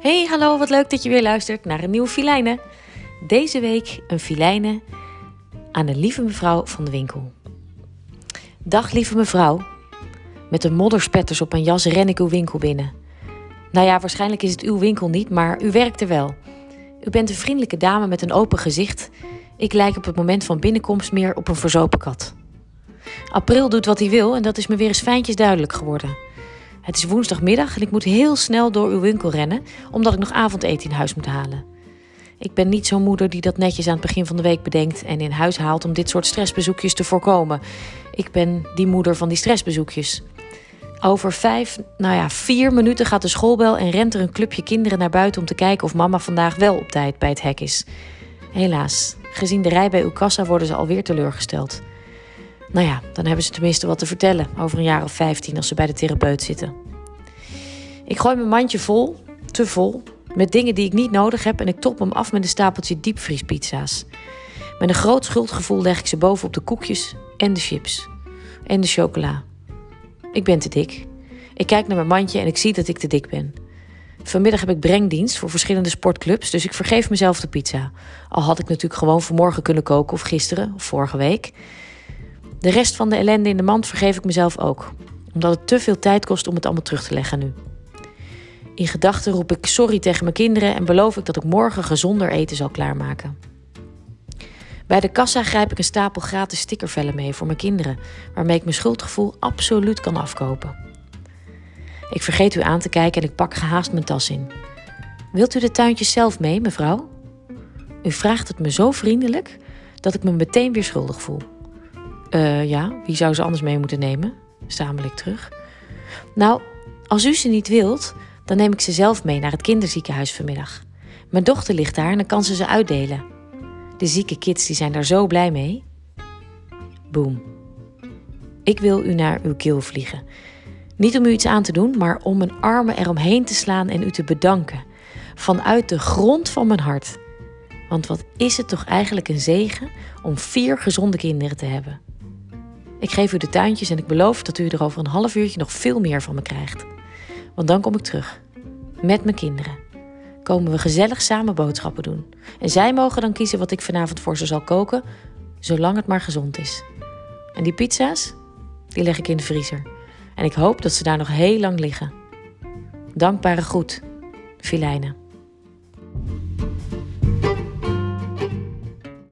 Hey, hallo, wat leuk dat je weer luistert naar een nieuwe filijne. Deze week een filijne aan de lieve mevrouw van de winkel. Dag lieve mevrouw. Met de modderspetters op mijn jas ren ik uw winkel binnen. Nou ja, waarschijnlijk is het uw winkel niet, maar u werkt er wel. U bent een vriendelijke dame met een open gezicht. Ik lijk op het moment van binnenkomst meer op een verzopen kat. April doet wat hij wil en dat is me weer eens fijntjes duidelijk geworden. Het is woensdagmiddag en ik moet heel snel door uw winkel rennen, omdat ik nog avondeten in huis moet halen. Ik ben niet zo'n moeder die dat netjes aan het begin van de week bedenkt en in huis haalt om dit soort stressbezoekjes te voorkomen. Ik ben die moeder van die stressbezoekjes. Over vijf, nou ja, vier minuten gaat de schoolbel en rent er een clubje kinderen naar buiten om te kijken of mama vandaag wel op tijd bij het hek is. Helaas, gezien de rij bij uw kassa worden ze alweer teleurgesteld. Nou ja, dan hebben ze tenminste wat te vertellen over een jaar of 15 als ze bij de therapeut zitten. Ik gooi mijn mandje vol, te vol, met dingen die ik niet nodig heb en ik top hem af met een stapeltje diepvriespizza's. Met een groot schuldgevoel leg ik ze boven op de koekjes en de chips. En de chocola. Ik ben te dik. Ik kijk naar mijn mandje en ik zie dat ik te dik ben. Vanmiddag heb ik brengdienst voor verschillende sportclubs, dus ik vergeef mezelf de pizza. Al had ik natuurlijk gewoon vanmorgen kunnen koken of gisteren of vorige week. De rest van de ellende in de mand vergeef ik mezelf ook, omdat het te veel tijd kost om het allemaal terug te leggen nu. In gedachten roep ik sorry tegen mijn kinderen en beloof ik dat ik morgen gezonder eten zal klaarmaken. Bij de kassa grijp ik een stapel gratis stickervellen mee voor mijn kinderen, waarmee ik mijn schuldgevoel absoluut kan afkopen. Ik vergeet u aan te kijken en ik pak gehaast mijn tas in. Wilt u de tuintjes zelf mee, mevrouw? U vraagt het me zo vriendelijk dat ik me meteen weer schuldig voel. Uh, ja, wie zou ze anders mee moeten nemen? Stamel ik terug. Nou, als u ze niet wilt, dan neem ik ze zelf mee naar het kinderziekenhuis vanmiddag. Mijn dochter ligt daar en dan kan ze ze uitdelen. De zieke kids die zijn daar zo blij mee. Boom. Ik wil u naar uw keel vliegen. Niet om u iets aan te doen, maar om mijn armen eromheen te slaan en u te bedanken. Vanuit de grond van mijn hart. Want wat is het toch eigenlijk een zegen om vier gezonde kinderen te hebben? Ik geef u de tuintjes en ik beloof dat u er over een half uurtje nog veel meer van me krijgt. Want dan kom ik terug. Met mijn kinderen. Komen we gezellig samen boodschappen doen. En zij mogen dan kiezen wat ik vanavond voor ze zal koken, zolang het maar gezond is. En die pizza's, die leg ik in de vriezer. En ik hoop dat ze daar nog heel lang liggen. Dankbare groet, Filijnen.